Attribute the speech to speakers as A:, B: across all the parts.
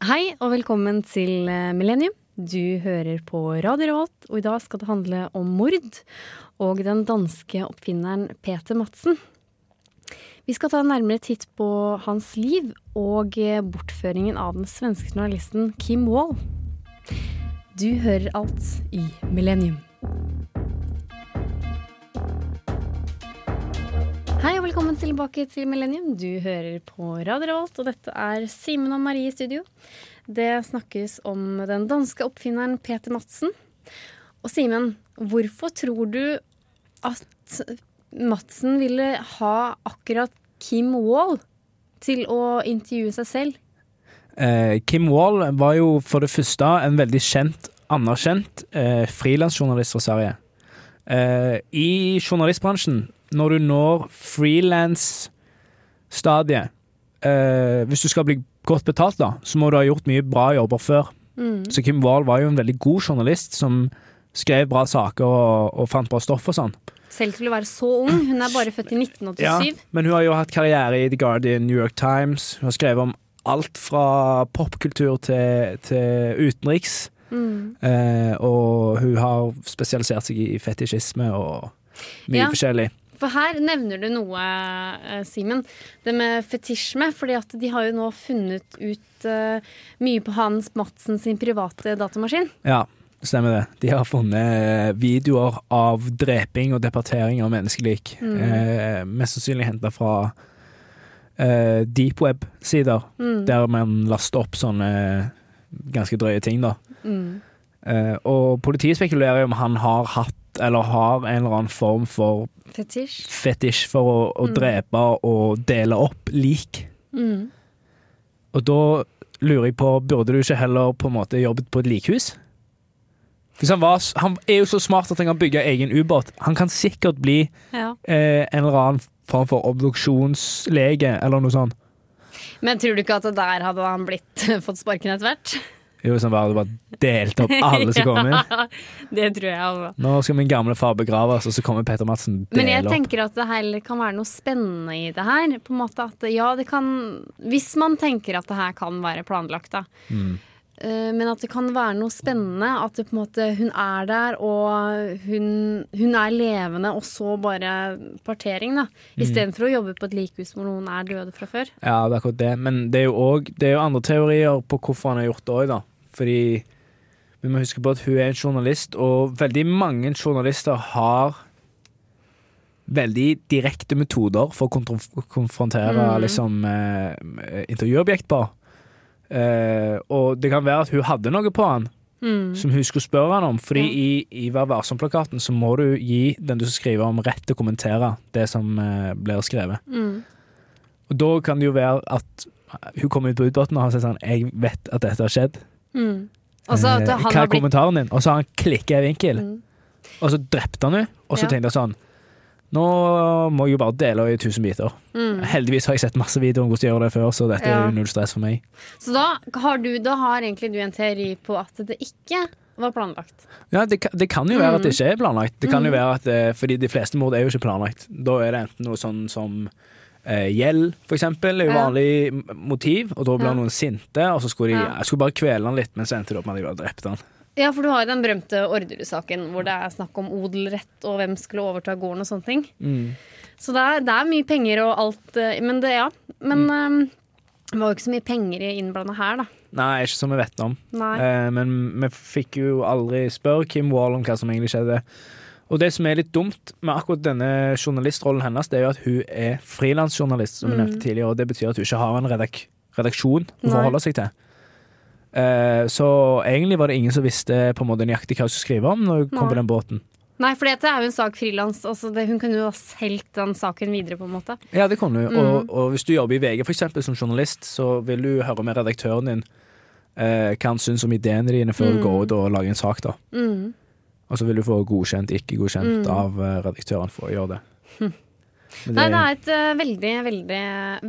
A: Hei og velkommen til eh, Millennium. Du hører på Radio Revolt, og i dag skal det handle om mord og den danske oppfinneren Peter Madsen. Vi skal ta en nærmere titt på hans liv og eh, bortføringen av den svenske journalisten Kim Wall. Du hører alt i Millennium. Hei og velkommen tilbake til Millennium. Du hører på Radio Revolt, og dette er Simen og Marie i studio. Det snakkes om den danske oppfinneren Peter Madsen. Og Simen, hvorfor tror du at Madsen ville ha akkurat Kim Wall til å intervjue seg selv?
B: Eh, Kim Wall var jo for det første en veldig kjent, anerkjent eh, frilansjournalist fra Sverige. Eh, I journalistbransjen når du når frilans-stadiet eh, Hvis du skal bli godt betalt, da, så må du ha gjort mye bra jobber før.
A: Mm.
B: Så Kim Wall var jo en veldig god journalist som skrev bra saker og, og fant bra stoff og sånn.
A: Selv til å være så ung. Hun er bare født i 1987.
B: Ja, men hun har jo hatt karriere i The Guardian, New York Times. Hun har skrevet om alt fra popkultur til, til utenriks.
A: Mm.
B: Eh, og hun har spesialisert seg i fetisjisme og mye
A: Ja.
B: forskjellig.
A: For her nevner du noe, eh, Simen. Det med fetisjme. fordi at de har jo nå funnet ut uh, mye på Hans Madsen sin private datamaskin.
B: Ja, stemmer det. De har funnet eh, videoer av dreping og departering av menneskelik.
A: Mm.
B: Eh, mest sannsynlig henta fra eh, deep web-sider,
A: Mm.
B: der man laster opp sånne ganske drøye ting, da.
A: Mm.
B: Eh, og politiet spekulerer i om han har hatt, eller har en eller annen form for
A: Fetisj.
B: fetisj for å, å
A: Mm.
B: drepe og dele opp lik.
A: Mm.
B: Og da lurer jeg på, burde du ikke heller på en måte jobbet på et likhus? Hvis han, var, han er jo så smart at han kan bygge egen ubåt. Han kan sikkert bli
A: Ja.
B: eh, en eller annen form for obduksjonslege, eller noe sånt.
A: Men tror du ikke at der hadde han blitt fått sparken etter hvert?
B: Jo, han bare, bare delte opp alle som kommer inn.
A: Ja, det tror jeg. også.
B: Nå skal min gamle far begraves, og så kommer Peter Madsen
A: Men jeg
B: opp.
A: tenker at det heller kan være noe spennende i det her. På en måte at ja, det kan Hvis man tenker at det her kan være planlagt, da.
B: Mm.
A: Eh, Men at det kan være noe spennende. At det på en måte, hun er der, og hun, hun er levende, og så bare partering, da.
B: Mm.
A: Istedenfor å jobbe på et likhus hvor noen er døde fra før.
B: Ja, det er akkurat det. Men det er jo også, det er jo andre teorier på hvorfor han har gjort det òg, da. Fordi vi må huske på at hun er en journalist, og veldig mange journalister har veldig direkte metoder for å konfrontere
A: Mm.
B: liksom, eh, intervjuobjekt på. Eh, og det kan være at hun hadde noe på han
A: Mm.
B: som hun skulle spørre han om. Fordi
A: mm.
B: i, i Vær varsom-plakaten så må du gi den du skal skrive om, rett til å kommentere det som eh, blir skrevet.
A: Mm.
B: Og da kan det jo være at hun kommer ut på utbåten og har sagt sånn Jeg vet at dette har skjedd.
A: Mm. Også,
B: Eh,
A: han
B: Hva er kommentaren din? Og så har han klikka i vinkel.
A: Mm.
B: Og så drepte han henne. Og så
A: Ja.
B: tenkte jeg sånn Nå må jeg jo bare dele i tusen biter.
A: Mm.
B: Heldigvis har jeg sett masse videoer om hvordan de gjør det før, så dette
A: Ja.
B: er jo null stress for meg.
A: Så da har, du, da har egentlig du en teori på at det ikke var planlagt.
B: Ja, det, det kan jo være at det
A: Mm.
B: ikke er planlagt. Det kan jo
A: Mm.
B: være at eh, Fordi de fleste mord er jo ikke planlagt. Da er det enten noe sånn som gjeld, for eksempel, er jo vanlig motiv, og da blir
A: Ja.
B: noen sinte, og så skulle de. Jeg skulle bare kvele han litt, men så endte det opp med at de bare drepte han.
A: Ja, for du har jo den berømte Orderud-saken hvor det er snakk om odelrett og hvem skulle overta gården og sånne ting.
B: Mm.
A: Så det er, det er mye penger og alt, eh, men det, ja. Men
B: Mm.
A: eh, det var jo ikke så mye penger innblanda her, da.
B: Nei, ikke som vi vet om. Eh, men vi fikk jo aldri spørre Kim Wall om hva som egentlig skjedde. Og det som er litt dumt med akkurat denne journalistrollen hennes, det er jo at hun er frilansjournalist, som vi
A: Mm.
B: nevnte tidligere, og det betyr at hun ikke har en redak redaksjon å
A: forholder
B: forholde seg til. Uh, så egentlig var det ingen som visste på en måte nøyaktig hva hun skulle skrive om når hun kom på den båten.
A: Nei, for dette er jo en sak frilans. Altså hun kunne jo ha solgt den saken videre, på en måte.
B: Ja, det kunne hun.
A: Mm.
B: Og, og hvis du jobber i VG for eksempel, som journalist, så vil du høre med redaktøren din uh, hva han syns om ideene dine før du
A: Mm.
B: går ut og lager en sak. da.
A: Mm.
B: Og så vil du få godkjent, ikke godkjent
A: Mm.
B: av eh, redaktøren for å gjøre det. Men
A: Nei, det er et uh, veldig, veldig,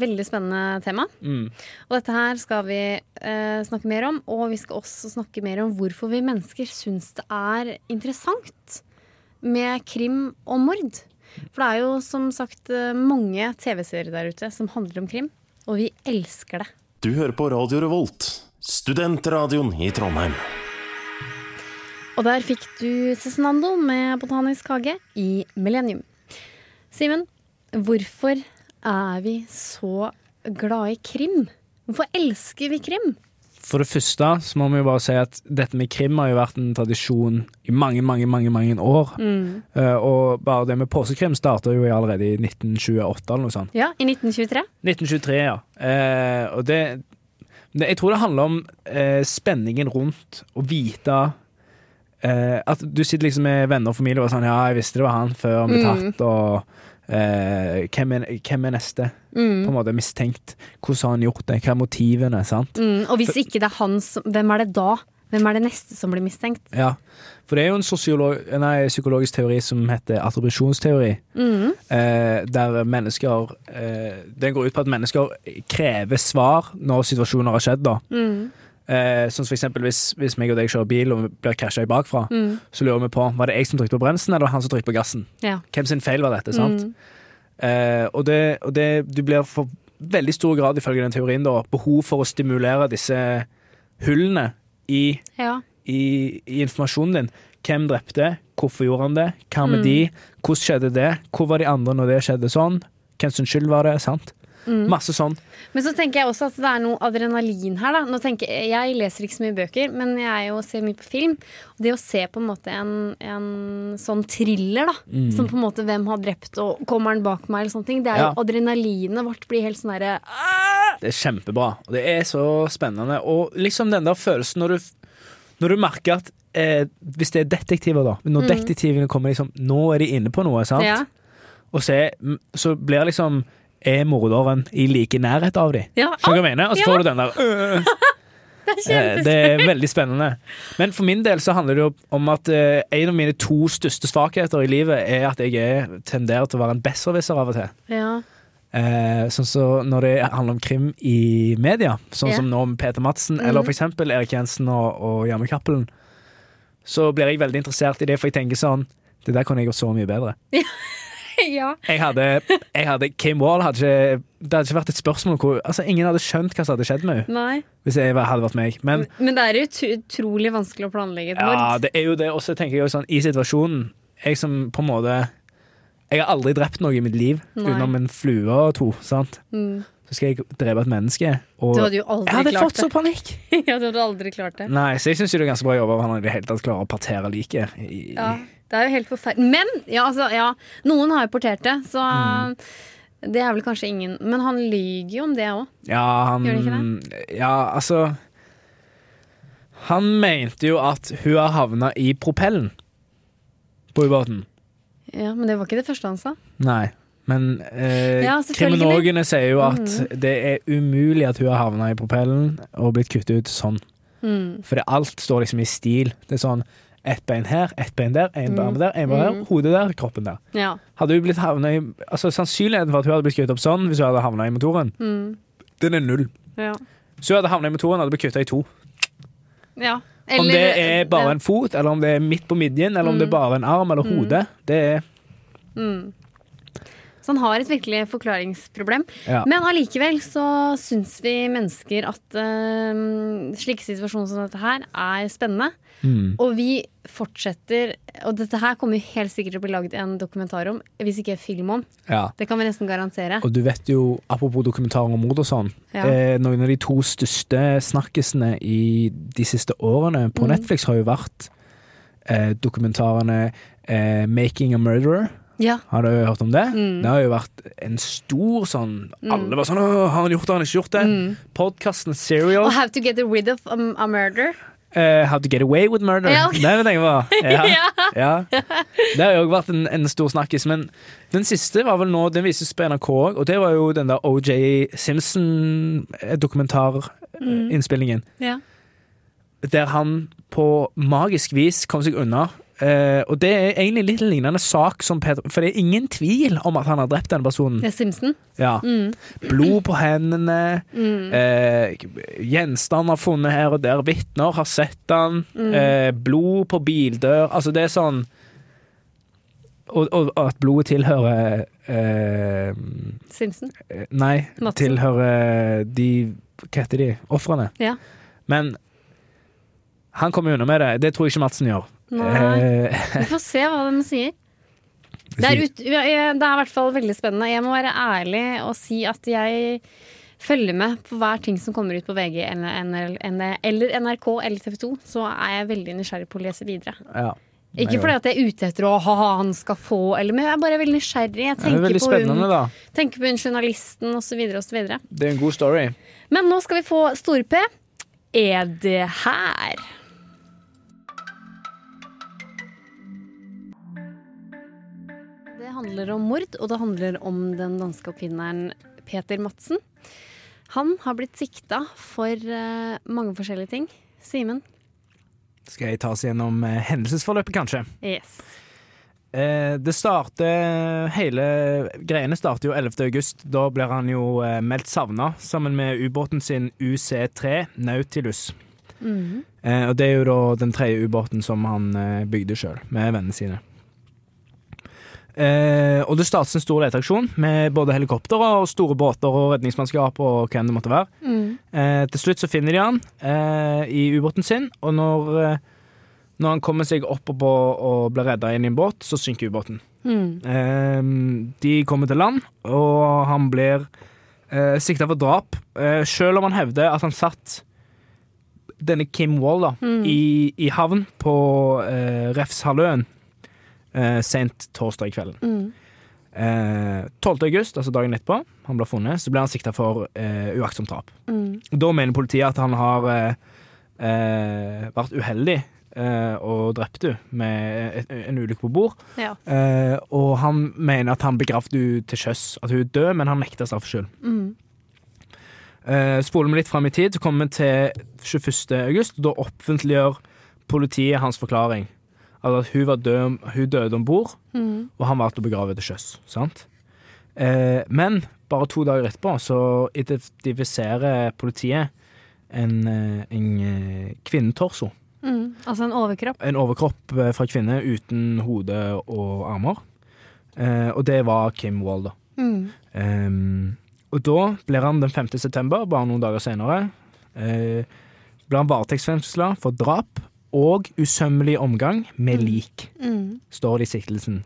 A: veldig spennende tema.
B: mm,
A: Og dette her skal vi uh, snakke mer om, og vi skal også snakke mer om hvorfor vi mennesker syns det er interessant med krim og mord. For det er jo som sagt mange TV-serier der ute som handler om krim, og vi elsker det.
C: Du hører på Radio Revolt, Studentradioen i Trondheim.
A: Og der fikk du Cezinando med Botanisk hage i Millennium. Simen, hvorfor er vi så glad i krim? Hvorfor elsker vi krim?
B: For det første så må vi jo bare si at dette med krim har jo vært en tradisjon i mange, mange, mange mange år. Eh, og bare det med påskekrim starta jo allerede i 1928 eller noe sånt.
A: Ja, i 1923.
B: 1923, ja. Uh, og det, det Jeg tror det handler om uh, spenningen rundt å vite eh, At du sitter liksom med venner og familie og er sånn Ja, jeg visste det var han før han ble tatt, og eh, hvem, er, hvem er neste? På en måte mistenkt. Hvordan har han gjort det? Hva er motivene? sant?
A: Mm, og hvis ikke det er han, som- hvem er det da? Hvem er det neste som blir mistenkt?
B: Ja, for det er jo en nei, psykologisk teori som heter attribusjonsteori. Eh, der mennesker eh, Den går ut på at mennesker krever svar når situasjoner har skjedd. da eh, Sånn som for eksempel hvis, hvis meg og deg kjører bil og blir krasja i bakfra, så lurer vi på var det jeg som trykte på bremsen, eller han som trykte på gassen.
A: Ja.
B: Hvem sin feil var dette? sant? Eh, og det, og det du blir for veldig stor grad, ifølge den teorien, da, behov for å stimulere disse hullene i
A: ja.
B: i, i informasjonen din. Hvem drepte? Hvorfor gjorde han det? Hva med de? Hvordan skjedde det? Hvor var de andre når det skjedde sånn? Hvem sin skyld var det? Sant? Masse sånn.
A: Men så tenker jeg også at det er noe adrenalin her. Da. Nå tenker jeg, jeg leser ikke så mye bøker, men jeg er jo ser mye på film. Og det å se på en måte en, en sånn thriller, da, som på en måte hvem har drept, og kommer han bak meg, eller sånne ting, det er
B: Ja.
A: jo adrenalinet vårt blir helt sånn derre
B: Det er kjempebra. Og det er så spennende. Og liksom den der følelsen når du, når du merker at eh, Hvis det er detektiver, da. Når detektivene kommer liksom Nå er de inne på noe, sant?
A: Ja.
B: Og så, er, så blir liksom Er morderen i like nærhet av dem?
A: Ja,
B: Skjønner du hva jeg mener? Og så får du den der øh. er, Det er veldig spennende. Men for min del så handler det jo om at eh, en av mine to største svakheter i livet er at jeg er, tenderer til å være en besserwisser av og til.
A: Ja.
B: Eh, sånn så når det handler om krim i media, sånn
A: Ja.
B: som nå med Peter Madsen, eller for eksempel Erik Jensen og, og Janne Cappelen, så blir jeg veldig interessert i det, for jeg tenker sånn Det der kunne jeg gjort så mye bedre.
A: ja.
B: Jeg hadde, jeg hadde Kim Wall hadde ikke Det hadde ikke vært et spørsmål hvor altså, Ingen hadde skjønt hva som hadde skjedd med henne hvis jeg hadde vært meg. Men
A: Men det er jo utrolig vanskelig å planlegge et
B: Ja, det er jo det. Og så tenker jeg også sånn, i situasjonen Jeg som på en måte Jeg har aldri drept noe i mitt liv
A: Nei.
B: utenom en flue og to. sant?
A: Mm.
B: Så skal jeg drepe et menneske. Og
A: Du hadde jo aldri
B: jeg hadde
A: klart
B: fått så panikk!
A: ja, du hadde aldri klart det.
B: Nei, Så jeg syns det er ganske bra jobba av han i det hele tatt klarer å partere liket.
A: Ja, det er jo helt forferdelig. Men ja, altså, ja, noen har jo portert det, så
B: Mm.
A: det er vel kanskje ingen Men han lyver jo om det òg.
B: Ja, han
A: Gjør det
B: Ja, altså Han mente jo at hun har havna i propellen på ubåten.
A: Ja, men det var ikke det første han sa.
B: Nei. Men eh,
A: Ja. Mm.
B: kriminologene sier jo at det er umulig at hun har havna i propellen og blitt kuttet ut sånn.
A: Mm.
B: For alt står liksom i stil. Det er sånn ett bein her, ett bein der, én
A: Mm.
B: arm der, én bein der, hodet der, kroppen der.
A: Ja.
B: Hadde hun blitt havna i Altså Sannsynligheten for at hun hadde blitt kuttet opp sånn hvis hun hadde havna i motoren,
A: Mm.
B: den er null.
A: Ja.
B: Hvis hun hadde havna i motoren, hadde blitt kutta i to.
A: ja.
B: Om det er bare en fot, eller om det er midt på midjen, eller om det er bare en arm eller hode, det er
A: mm. Så han har et virkelig forklaringsproblem.
B: Ja.
A: Men allikevel så syns vi mennesker at eh, slike situasjoner som dette her er spennende.
B: Mm.
A: Og vi fortsetter Og dette her kommer jo helt sikkert til å bli laget en dokumentar om, hvis ikke film om.
B: ja.
A: Det kan vi nesten garantere.
B: Og du vet jo, apropos dokumentarer om mord og sånn,
A: Ja.
B: eh, noen av de to største snakkisene i de siste årene på
A: Mm.
B: Netflix har jo vært eh, dokumentarene eh, 'Making a Murderer'.
A: Ja.
B: Har du hørt om det?
A: Mm.
B: Det har jo vært en stor sånn Alle var sånn har han gjort det? Har han ikke gjort det?'
A: Mm.
B: Podkasten Serial.
A: Og How to get rid of a, a murder.
B: Eh, 'How to get away with murder'.
A: Ja.
B: Det vil jeg på. Ja.
A: Ja.
B: Det har jo vært en, en stor snakkis, men den siste var vel nå Den vises på NRK òg, og det var jo den der OJ Simpson-dokumentarinnspillingen.
A: Ja.
B: Der han på magisk vis kom seg unna. Eh, og det er egentlig litt lignende sak som Peter For det er ingen tvil om at han har drept denne personen.
A: Det er Simpson.
B: Ja.
A: Mm.
B: Blod på hendene, eh, gjenstander funnet her og der, vitner har sett han,
A: Mm.
B: Uh, blod på bildør Altså, det er sånn Og, og, og at blodet tilhører
A: Simpson.
B: Nei,
A: Madsen.
B: tilhører de Hva heter de? Ofrene.
A: Ja.
B: Men han kommer unna med det. Det tror jeg ikke Madsen gjør.
A: Nei.
B: Eh,
A: Vi får se hva de sier. Det er, ut, det er i hvert fall veldig spennende. Jeg må være ærlig og si at jeg følger med på hver ting som kommer ut på VG eller, NRK eller TV 2. Så er jeg veldig nysgjerrig på å lese videre.
B: ja.
A: Ikke fordi at jeg er ute etter å ha han skal få, eller, men jeg er bare veldig nysgjerrig. Jeg
B: er
A: tenker,
B: veldig
A: på hun, tenker på hun journalisten osv. osv.
B: Det er en god story.
A: Men nå skal vi få Store-P. Er det her? Handler om mord, og det handler om den danske oppfinneren Peter Madsen. Han har blitt sikta for eh, mange forskjellige ting. Simen?
B: Skal jeg ta oss gjennom eh, hendelsesforløpet, kanskje?
A: Yes.
B: Eh, det starter Hele greiene starter jo 11. august. Da blir han jo meldt savna sammen med ubåten sin UC3 Nautilus.
A: Mhm.
B: Eh, og det er jo da den tredje ubåten som han bygde sjøl, med vennene sine. Eh, og det startes en stor leteaksjon med både helikoptre og store båter og redningsmannskap og hvem det måtte være.
A: Mm.
B: Eh, til slutt så finner de han eh, i ubåten sin, og når, eh, når han kommer seg opp på og blir redda inn i en båt, så synker ubåten.
A: Mm.
B: Eh, de kommer til land, og han blir eh, sikta for drap, eh, selv om han hevder at han satt denne Kim Wall da,
A: Mm.
B: i, i havn på eh, Refshalvøen eh, sent torsdag kvelden.
A: Mm.
B: Eh, 12. august, altså dagen etterpå, han ble funnet, så ble han sikta for eh, uaktsomt drap.
A: Mm.
B: Da mener politiet at han har eh, eh, vært uheldig eh, og drept henne med et, en ulykke på bord.
A: Ja.
B: Eh, og han mener at han begravde henne til sjøs, at hun er død, men han nekter straffskyld.
A: Mm.
B: Eh, spoler vi litt fram i tid, så kommer vi til 21. august. Da offentliggjør politiet hans forklaring. Altså at hun, var død, hun døde om bord,
A: Mm.
B: og han valgte å begrave til sjøs. Sant? Eh, men bare to dager etterpå så identifiserer politiet en, eh, en eh, kvinnetorso.
A: Mm. Altså en overkropp.
B: En overkropp eh, fra kvinne uten hode og armer. Eh, og det var Kim Wall, da.
A: Mm.
B: Eh, og da blir han den 5. september, bare noen dager senere, eh, blir han varetektsfengsla for drap og usømmelig omgang med lik,
A: Mm.
B: står det i siktelsen.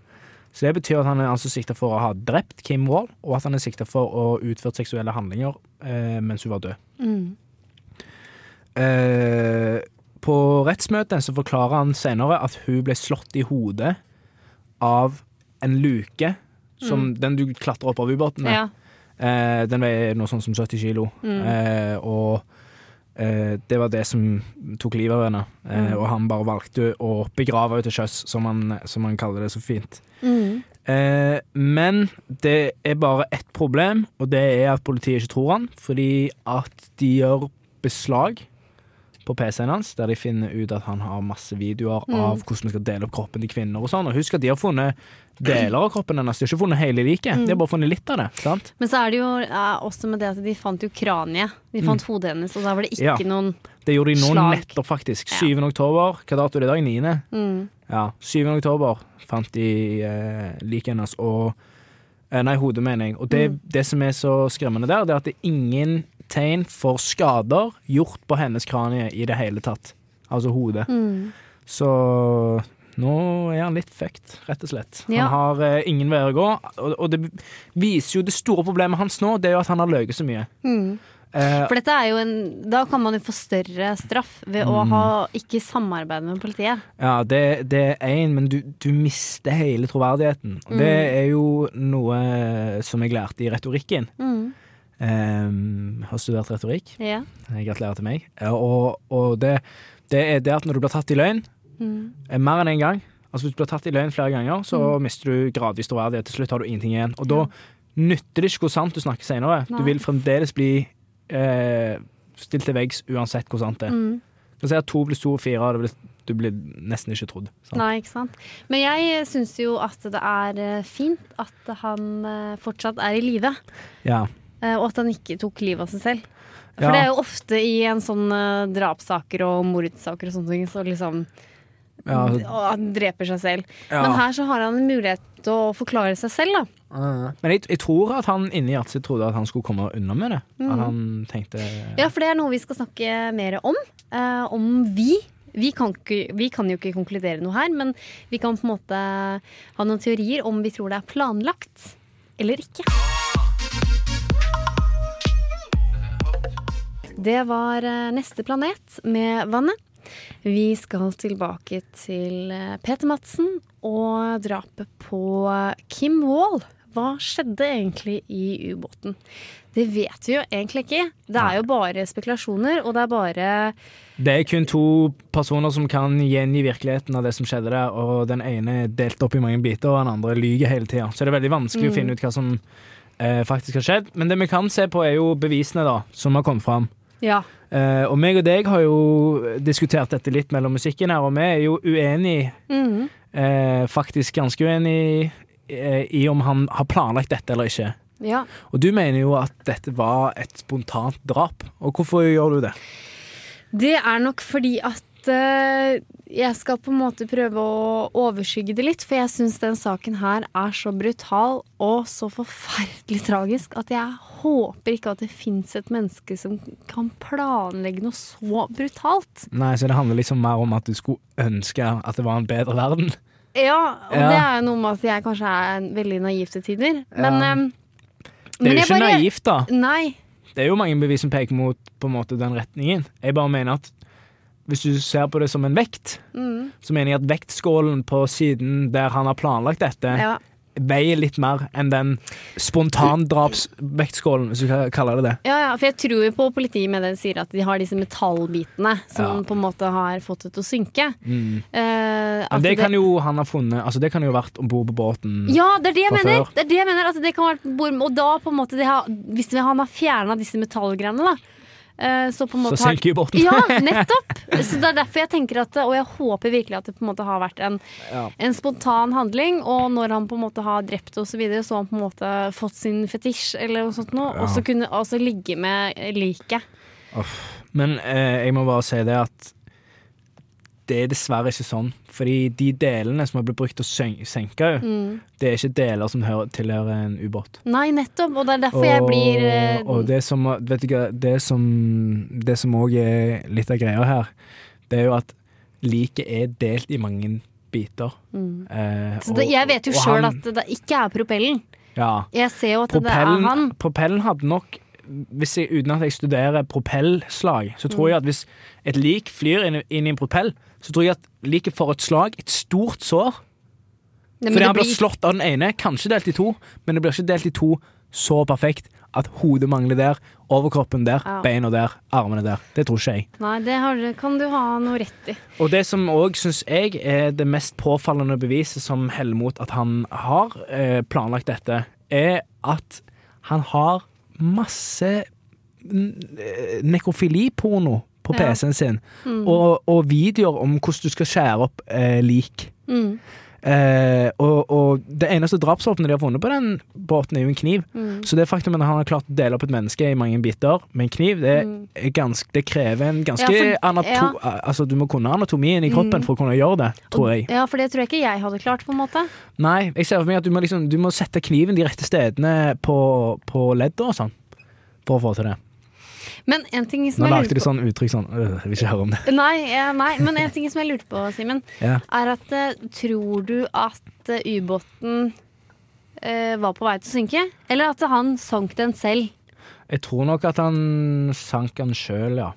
B: Så det betyr at han er altså sikta for å ha drept Kim Wall, og at han er sikta for å utføre seksuelle handlinger eh, mens hun var død.
A: Mm.
B: Eh, på rettsmøtet så forklarer han senere at hun ble slått i hodet av en luke, som den du klatrer opp av ubåten med.
A: Ja.
B: Eh, den veier noe sånn som 70 kilo.
A: Mm.
B: Eh, og det var det som tok livet av henne. Eh,
A: Mm.
B: Og han bare valgte å begrave henne til sjøs, som han, som han kaller det så fint.
A: Mm.
B: Eh, men det er bare ett problem, og det er at politiet ikke tror han, fordi at de gjør beslag på PC-en hans, der de finner ut at han har masse videoer
A: Mm.
B: av hvordan vi skal dele opp kroppen til kvinner og sånn. Og husk at de har funnet deler av kroppen hennes, de har ikke funnet hele liket.
A: Mm.
B: De har bare funnet litt av det. sant?
A: Men så er det jo ja, også med det at de fant jo kraniet. De fant hodet hennes, og der var det ikke
B: Mm. Ja.
A: noen
B: Det gjorde de nå
A: Slag.
B: nettopp, faktisk.
A: Ja.
B: 7. oktober. Hva dato er det i dag? 9.
A: mm.
B: Ja, 7. oktober fant de eh, liket hennes og eh, Nei, hodet, mener jeg. Og det,
A: Mm.
B: det som er så skremmende der, det er at det er ingen tegn for skader gjort på hennes kranie i det hele tatt. Altså hodet.
A: Mm.
B: Så nå er han litt fucked, rett og slett.
A: Ja.
B: Han har eh, ingen vei å gå. Og, og det viser jo det store problemet hans nå, det er jo at han har løyet så mye.
A: Mm.
B: Eh,
A: For dette er jo en Da kan man jo få større straff ved
B: Mm.
A: å ha ikke samarbeide med politiet.
B: Ja, det, det er én, men du, du mister hele troverdigheten. Og det
A: Mm.
B: er jo noe som jeg lærte i retorikken.
A: Mm.
B: Um, har studert retorikk.
A: Ja.
B: Gratulerer til meg. Og, og det, det er det at når du blir tatt i løgn,
A: Mm.
B: eh, mer enn én en gang Altså Hvis du blir tatt i løgn flere ganger, så
A: Mm.
B: mister du gradvis troverdighet. Til slutt har du ingenting igjen. Og da nytter det ikke hvor sant du snakker senere.
A: Nei.
B: Du vil fremdeles bli eh, stilt til veggs uansett hvor sant det er.
A: Mm.
B: Du sier at to pluss to og fire, du blir nesten ikke trodd. sant?
A: Nei, ikke sant. Men jeg syns jo at det er eh, fint at han eh, fortsatt er i live.
B: Ja.
A: Eh, Og at han ikke tok livet av seg selv. For
B: Ja.
A: det er jo ofte i en sånn eh, drapssaker og mordsaker og sånne ting, så liksom
B: Ja,
A: han dreper seg selv.
B: Ja.
A: Men her så har han en mulighet til å forklare seg selv, da.
B: Men jeg, jeg tror at han inni hjertet sitt trodde at han skulle komme unna med det. At han tenkte
A: Mm. Ja, for det er noe vi skal snakke mer om. Eh, om vi. Vi kan, ikke, vi kan jo ikke konkludere noe her, men vi kan på en måte ha noen teorier om vi tror det er planlagt eller ikke. Det var eh, Neste planet med vannet. Vi skal tilbake til eh, Peter Madsen og drapet på eh, Kim Wall. Hva skjedde egentlig i ubåten? Det vet vi jo egentlig ikke. Det er jo bare spekulasjoner, og det er bare
B: Det er kun to personer som kan gjengi virkeligheten av det som skjedde der, og den ene er delt opp i mange biter, og den andre lyver hele tida. Så det er veldig vanskelig å finne ut hva som eh, faktisk har skjedd. Men det vi kan se på, er jo bevisene da, som har kommet fram.
A: Ja.
B: Uh, og meg og deg har jo diskutert dette litt mellom musikken her, og vi er jo uenige,
A: Mhm.
B: uh, faktisk ganske uenige uh, i om han har planlagt dette eller ikke.
A: ja.
B: Og du mener jo at dette var et spontant drap. Og hvorfor gjør du det?
A: Det er nok fordi at eh, jeg skal på en måte prøve å overskygge det litt, for jeg syns den saken her er så brutal og så forferdelig tragisk at jeg håper ikke at det fins et menneske som kan planlegge noe så brutalt.
B: Nei, så det handler liksom mer om at du skulle ønske at det var en bedre verden.
A: Ja, og
B: Ja.
A: det er jo noe med at jeg kanskje er veldig naiv til tider. Men,
B: Ja.
A: eh,
B: Det er jo ikke
A: bare-
B: naivt, da.
A: Nei.
B: Det er jo mange bevis som peker mot måte den retningen. Jeg bare mener at hvis du ser på det som en vekt,
A: Mm,
B: så mener jeg at vektskålen på siden der han har planlagt dette,
A: ja.
B: veier litt mer enn den spontandrapsvektskålen, hvis du kan kalle det det.
A: Ja, ja, for jeg tror jo på politiet med det de sier at de har disse metallbitene som
B: Ja.
A: på en måte har fått det til å synke. Eh, at
B: Men det kan jo han ha funnet Altså det kan jo ha vært om bord på båten.
A: Ja, det er det jeg mener!
B: før.
A: Det er det jeg mener altså, det kan vært, Og da på en måte det har, Hvis han har fjerna disse metallgreiene, da eh, så på en måte så
B: senker jo båten.
A: Ja, nettopp! Så det er derfor jeg tenker at Og jeg håper virkelig at det på en måte har vært en,
B: Ja.
A: en spontan handling. Og når han på en måte har drept og så videre, så har han på en måte fått sin fetisj eller noe sånt noe, og så kunne også ligge med liket.
B: Men eh, jeg må bare si det at det er dessverre ikke sånn. Fordi de delene som har blitt brukt til å sen- senke
A: Mm.
B: det er ikke deler som hører, tilhører en ubåt.
A: Nei, nettopp. Og det er derfor jeg blir uh...
B: og det som Vet du det som Det som også er litt av greia her, det er jo at liket er delt i mange biter.
A: mm.
B: Eh,
A: Så det, jeg vet jo
B: og
A: sjøl at det ikke er propellen.
B: ja,
A: Jeg ser jo at det er han.
B: propellen hadde nok hvis jeg, Uten at jeg studerer propellslag, så tror
A: Mm.
B: jeg at hvis et lik flyr inn, inn i en propell, så tror jeg at liket får et slag, et stort sår.
A: Nei,
B: Fordi han blir slått av den ene, kanskje delt i to, men det blir ikke delt i to så perfekt at hodet mangler der, overkroppen der,
A: Ja.
B: beina der, armene der. Det tror ikke jeg.
A: Nei, det har, kan du ha noe rett i.
B: Og det som òg syns jeg er det mest påfallende beviset som heller mot at han har eh, planlagt dette, er at han har masse eh, nekrofiliporno på. PC-en sin, og, og videoer om hvordan du skal skjære opp eh, lik.
A: Mm.
B: Eh, og, og det eneste drapsvåpenet de har funnet på den båten, er jo en kniv.
A: Mm.
B: Så det faktum at han har klart å dele opp et menneske i mange biter med en kniv, det,
A: Mm.
B: ganske, det krever en ganske
A: Ja, for-
B: ja. Altså, du må kunne anatomien i kroppen
A: Mm.
B: for å kunne gjøre det, tror jeg.
A: Ja, for det tror jeg ikke jeg hadde klart, på en måte.
B: Nei, jeg ser for meg at du må, liksom, du må sette kniven de rette stedene på, på leddet og sånn, for å få til det.
A: Men en ting som
B: Nå
A: jeg
B: lagde
A: du på
B: sånn uttrykk sånn øh, Jeg vil ikke høre om det.
A: Nei, nei, men en ting som jeg lurte på, Simen,
B: Ja.
A: er at eh, tror du at eh, ubåten eh, var på vei til å synke? Eller at han sank den selv?
B: Jeg tror nok at han sank den sjøl, ja.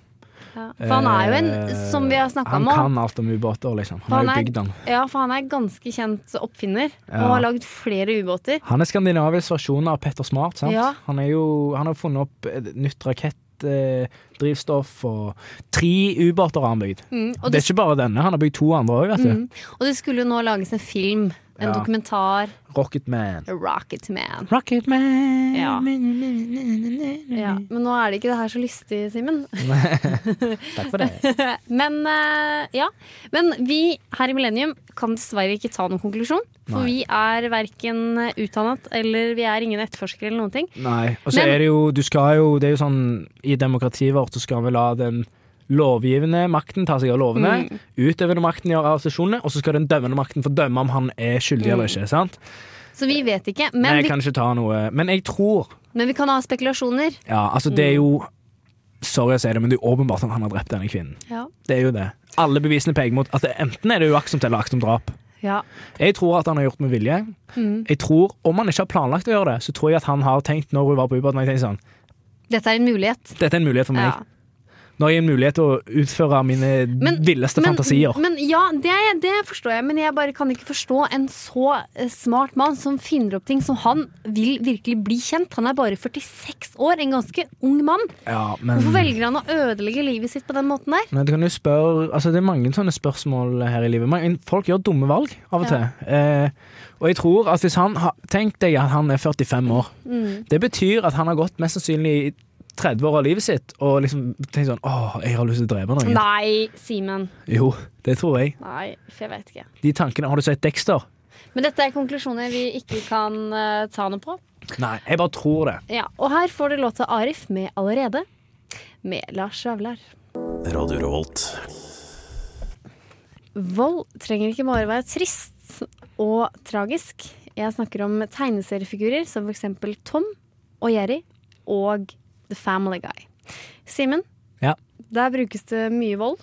A: Ja. For han er jo en, som vi har snakka
B: Han kan alt om ubåter, liksom. Han
A: han
B: har jo bygd den.
A: ja, for han er ganske kjent oppfinner
B: Ja.
A: og har lagd flere ubåter.
B: Han er Skandinavias versjon av Petter Smart. sant?
A: Ja.
B: Han, jo, han har funnet opp et nytt rakettdrivstoff, og tre ubåter har han bygd.
A: Mm,
B: Det
A: det,
B: er ikke bare denne, han har bygd to andre òg, vet du.
A: mm, og det skulle jo nå lages en film, en
B: Ja.
A: dokumentar,
B: Rocketman.
A: Rocket
B: Man.
A: Ja. Ja, men nå er det ikke det her så lystig, Simen.
B: Takk for det.
A: Men eh, ja. Men vi her i Millennium kan dessverre ikke ta noen konklusjon. For
B: Nei.
A: vi er verken utdannet eller vi er ingen etterforskere eller noen ting.
B: Nei. Og så er det jo Du skal jo Det er jo sånn I demokratiet vårt så skal vi la den lovgivende makten tar seg av lovene,
A: Mm.
B: utøvende makten gjør arrestasjonene, og så skal den dømmende makten få dømme om han er skyldig eller ikke. sant?
A: Så vi vet ikke.
B: Men
A: Men,
B: jeg
A: vi,
B: kan ikke ta noe Men jeg tror
A: men vi kan ha spekulasjoner.
B: Ja, altså, det er jo Sorry å si det, men det er åpenbart at han har drept denne kvinnen.
A: Ja.
B: Det er jo det. Alle bevisene peker mot at det, enten er det uaktsomt eller aktsomt drap.
A: ja.
B: Jeg tror at han har gjort med vilje.
A: Mm.
B: Jeg tror, Om han ikke har planlagt å gjøre det, så tror jeg at han har tenkt når hun var på ubåten tenkte sånn,
A: Dette er en mulighet.
B: Dette er en mulighet for meg.
A: Ja.
B: Nå har jeg en mulighet til å utføre mine
A: Men-
B: villeste
A: Men,
B: fantasier.
A: men ja, det, det forstår jeg, men jeg bare kan ikke forstå en så eh, smart mann som finner opp ting som han vil virkelig bli kjent. Han er bare 46 år, en ganske ung mann.
B: Ja, men,
A: Hvorfor velger han å ødelegge livet sitt på den måten der?
B: men du kan jo spørre, altså Det er mange sånne spørsmål her i livet. Folk gjør dumme valg av og
A: Ja.
B: til. Eh, og jeg tror at hvis han Tenk deg at han er 45 år.
A: Mm.
B: Det betyr at han har gått mest sannsynlig 30 år av livet sitt og liksom tenkt sånn Åh, jeg har lyst til å drepe noen.
A: Nei, Simen.
B: Jo, det tror jeg.
A: Nei, for jeg vet ikke.
B: De tankene Har du sett Dexter?
A: Men dette er konklusjoner vi ikke kan uh, ta noe på.
B: Nei, jeg bare tror det.
A: Ja, Og her får du låta Arif med 'Allerede', med Lars Vaular.
C: Radio Revolt.
A: Vold trenger ikke bare være trist og tragisk. Jeg snakker om tegneseriefigurer som f.eks. Tom og Jerry og The Family Guy. Simen,
B: Ja.
A: der brukes det mye vold.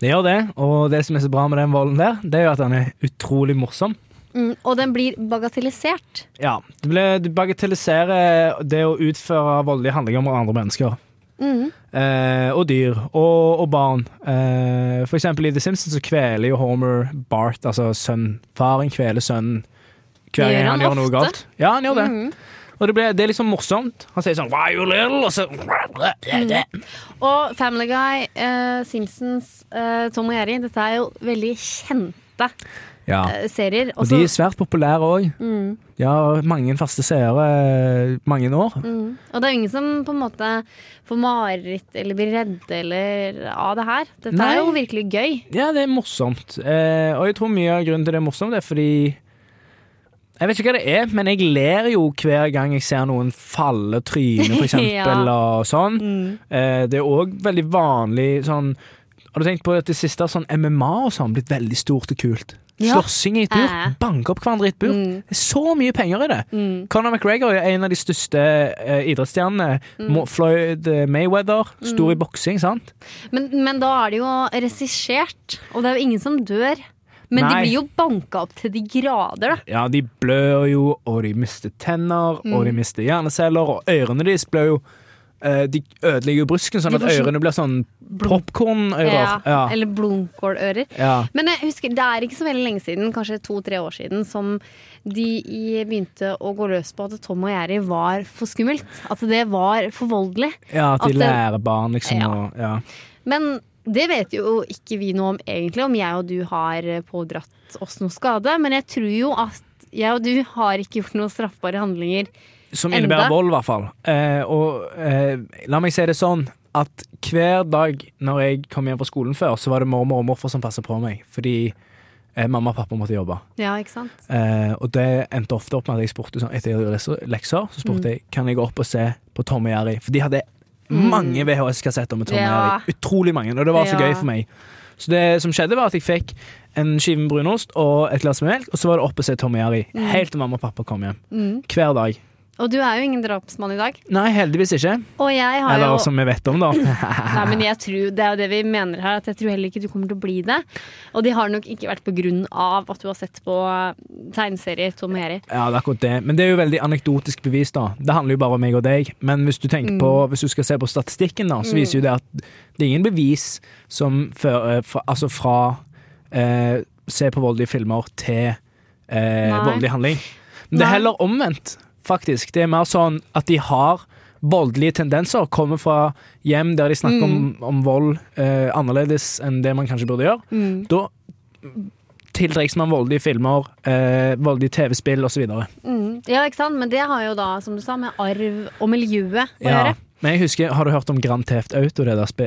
B: Det gjør det, og det som er så bra med den volden der, det er jo at den er utrolig morsom.
A: Mm, og den blir bagatellisert.
B: Ja, det, ble, du bagatelliserer det å utføre voldelige handlinger mot andre mennesker.
A: Mm.
B: Eh, og dyr, og, og barn. Eh, for eksempel i The Simpsons så kveler jo Homer Bart, altså sønn. Faren kveler sønnen hver gang
A: han
B: han gjør noe
A: ofte?
B: galt. Ja, han gjør det.
A: Mm.
B: Og det, ble, det er liksom morsomt. Han sier sånn Why you little? Og så
A: Og Family Guy, uh, Simpsons, uh, Tom og Jerry, dette er jo veldig kjente
B: Ja.
A: eh, serier.
B: Og de er svært populære òg.
A: mm,
B: De har mange faste seere mange år.
A: mm. Og det er ingen som på en måte får mareritt eller blir redde eller av det her. Dette
B: Nei.
A: er jo virkelig gøy.
B: Ja, det er morsomt. Eh, og jeg tror mye av grunnen til det er morsomt, det er fordi Jeg vet ikke hva det er, men jeg ler jo hver gang jeg ser noen falle trynet, for eksempel,
A: Ja.
B: og sånn. Eh, det er òg veldig vanlig sånn Har du tenkt på at det siste sånn MMA og sånn blitt veldig stort og kult?
A: Ja.
B: Slåssing i et bur.
A: Eh.
B: Banke opp hverandre i et bur.
A: Mm.
B: Det er så mye penger i det.
A: Mm.
B: Conor McGregor er en av de største eh, idrettsstjernene. Mm. Floyd eh, Mayweather, stor i boksing, sant?
A: Men, men da er det jo regissert, og det er jo ingen som dør. Men de blir jo banka opp til de grader, da.
B: Ja, de blør jo, og de mister tenner, og
A: Mm.
B: de mister hjerneceller, og ørene deres blør jo eh, De ødelegger jo brysken, sånn at ørene blir sånn popkornører.
A: Ja,
B: Ja.
A: Eller blomkålører.
B: Ja.
A: Men jeg husker, det er ikke så veldig lenge siden, kanskje to-tre år siden, som de begynte å gå løs på at Tom og Jerry var for skummelt. At det var for voldelig.
B: ja, at de
A: At det-
B: lærer barn, liksom.
A: Ja.
B: Og, ja.
A: Men det vet jo ikke vi noe om egentlig, om jeg og du har pådratt oss noe skade. Men jeg tror jo at jeg og du har ikke gjort noen straffbare handlinger.
B: Som innebærer vold, i hvert fall. Eh, og eh, la meg si det sånn at hver dag når jeg kom hjem fra skolen før, så var det mormor og morfar som passet på meg. Fordi eh, mamma og pappa måtte jobbe.
A: Ja, ikke sant?
B: Eh, og det endte ofte opp med at jeg spurte sånn, etter jeg hadde lest lekser, så spurte
A: Mm.
B: jeg kan jeg gå opp og se på Tom og Jerry. For de hadde mange VHS-kassetter med Tom
A: Ja.
B: Harry. Utrolig mange. Og det var så
A: Ja.
B: gøy for meg. Så det som skjedde, var at jeg fikk en skive med brunost og et glass med melk, og så var det opp og se Tom Harry. Jerry. Helt til mamma og pappa kom hjem.
A: Mm.
B: Hver dag.
A: Og du er jo ingen drapsmann i dag.
B: Nei, heldigvis ikke.
A: Og jeg har
B: Eller
A: jo
B: som vi vet om, da.
A: Nei, men jeg tror, Det er jo det vi mener her, at jeg tror heller ikke du kommer til å bli det. Og de har nok ikke vært på grunn av at du har sett på tegneserier Tom Jerry.
B: Ja, det er akkurat det. Men det er jo veldig anekdotisk bevis, da. Det handler jo bare om meg og deg. Men hvis du tenker på, hvis du skal se på statistikken, da, så viser jo det at det er ingen bevis som fører fra, altså fra eh, se på voldelige filmer til eh,
A: Nei.
B: voldelig handling. Men det er heller omvendt, faktisk. Det er mer sånn at de har voldelige tendenser, kommer fra hjem der de snakker om, om vold eh, annerledes enn det man kanskje burde gjøre. Da tiltrekkes man voldelige filmer, eh, voldelige TV-spill osv.
A: Mm. Ja, ikke sant? Men det har jo da, som du sa, med arv og miljøet å
B: Ja.
A: gjøre.
B: Men jeg husker, Har du hørt om Grand Theft Auto, det der sp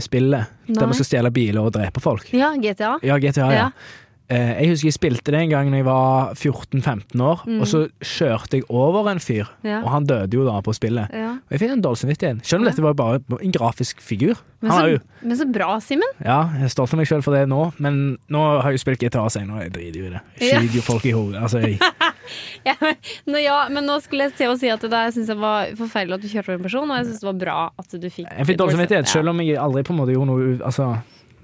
B: spillet?
A: Nei.
B: Der man skal stjele biler og drepe folk?
A: Ja, GTA.
B: Ja, GTA, ja.
A: Ja.
B: Eh, jeg husker jeg spilte det en gang da jeg var 14-15 år,
A: Mm.
B: og så kjørte jeg over en fyr,
A: Ja.
B: og han døde jo da på spillet.
A: Ja.
B: Og jeg fikk en dårlig samvittighet, selv om dette var bare en grafisk figur.
A: Men, så,
B: jo,
A: men så bra, Simen.
B: ja, jeg er stolt av meg selv for det nå, men nå har jeg jo spilt gitar og jeg driter jo i det. Jeg skyter jo folk i hodet. Altså, jeg,
A: Ja, nå, ja, men nå skulle jeg til å si at det der syns jeg var forferdelig at du kjørte over en person, og jeg syns det var bra at du fikk
B: jeg fikk dårlig samvittighet, selv om jeg aldri på en måte gjorde noe altså,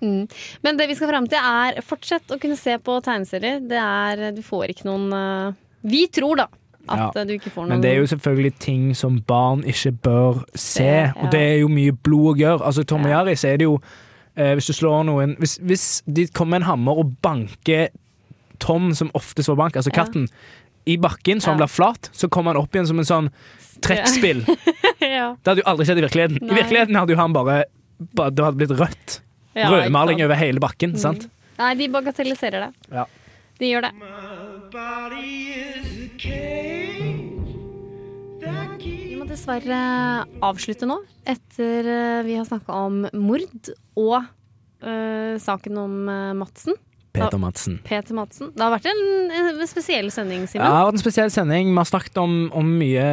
A: Mm. Men det vi skal fram til, er fortsett å kunne se på tegneserier. Det er Du får ikke noen eh, Vi tror, da, at
B: Ja.
A: du ikke får noen
B: Men det er jo selvfølgelig ting som barn ikke bør se,
A: ja.
B: og det er jo mye blod å gjøre. Altså, Tom og. Så er det jo eh, Hvis du slår noen hvis, hvis de kommer med en hammer og banker Tom, som oftest får bank, altså katten, i bakken så han blir flat, så kommer han opp igjen som en sånn trekkspill.
A: ja.
B: Det hadde jo aldri skjedd i virkeligheten.
A: Nei.
B: I virkeligheten hadde jo han bare, bare Det hadde blitt rødt.
A: Ja,
B: Rødmaling over hele bakken. sant?
A: Mm. Nei, de bagatelliserer det.
B: Ja.
A: De gjør det. Vi må dessverre avslutte nå, etter eh, vi har snakka om mord og eh, saken om eh, Madsen.
B: Peter Madsen.
A: Peter Madsen. Det har vært en, en spesiell sending,
B: Ja, det har vært en spesiell sending. Vi har snakket om, om mye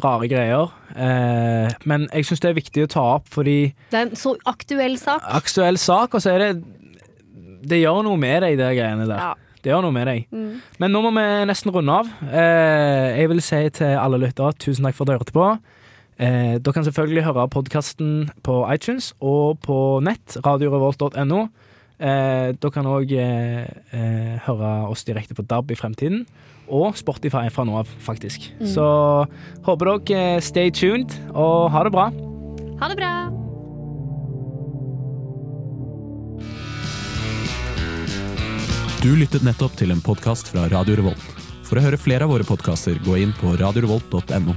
B: rare greier. Eh, men jeg syns det er viktig å ta opp fordi
A: Det er en så aktuell sak.
B: aktuell sak, og så er det Det gjør noe med deg, de greiene der.
A: Ja.
B: Det gjør noe med deg.
A: Mm.
B: Men nå må vi nesten runde av. Eh, jeg vil si til alle lyttere tusen takk for at dere hørte på. Eh, dere kan selvfølgelig høre podkasten på iTunes og på nett, radiorevolt.no. Eh, dere kan òg eh, eh, høre oss direkte på DAB i fremtiden. Og Spotify fra nå av, faktisk. Så håper dere eh, stay tuned, og ha det bra.
A: Ha det bra!
C: Du lyttet nettopp til en podkast fra Radio Revolt. For å høre flere av våre podkaster, gå inn på radiorevolt.no.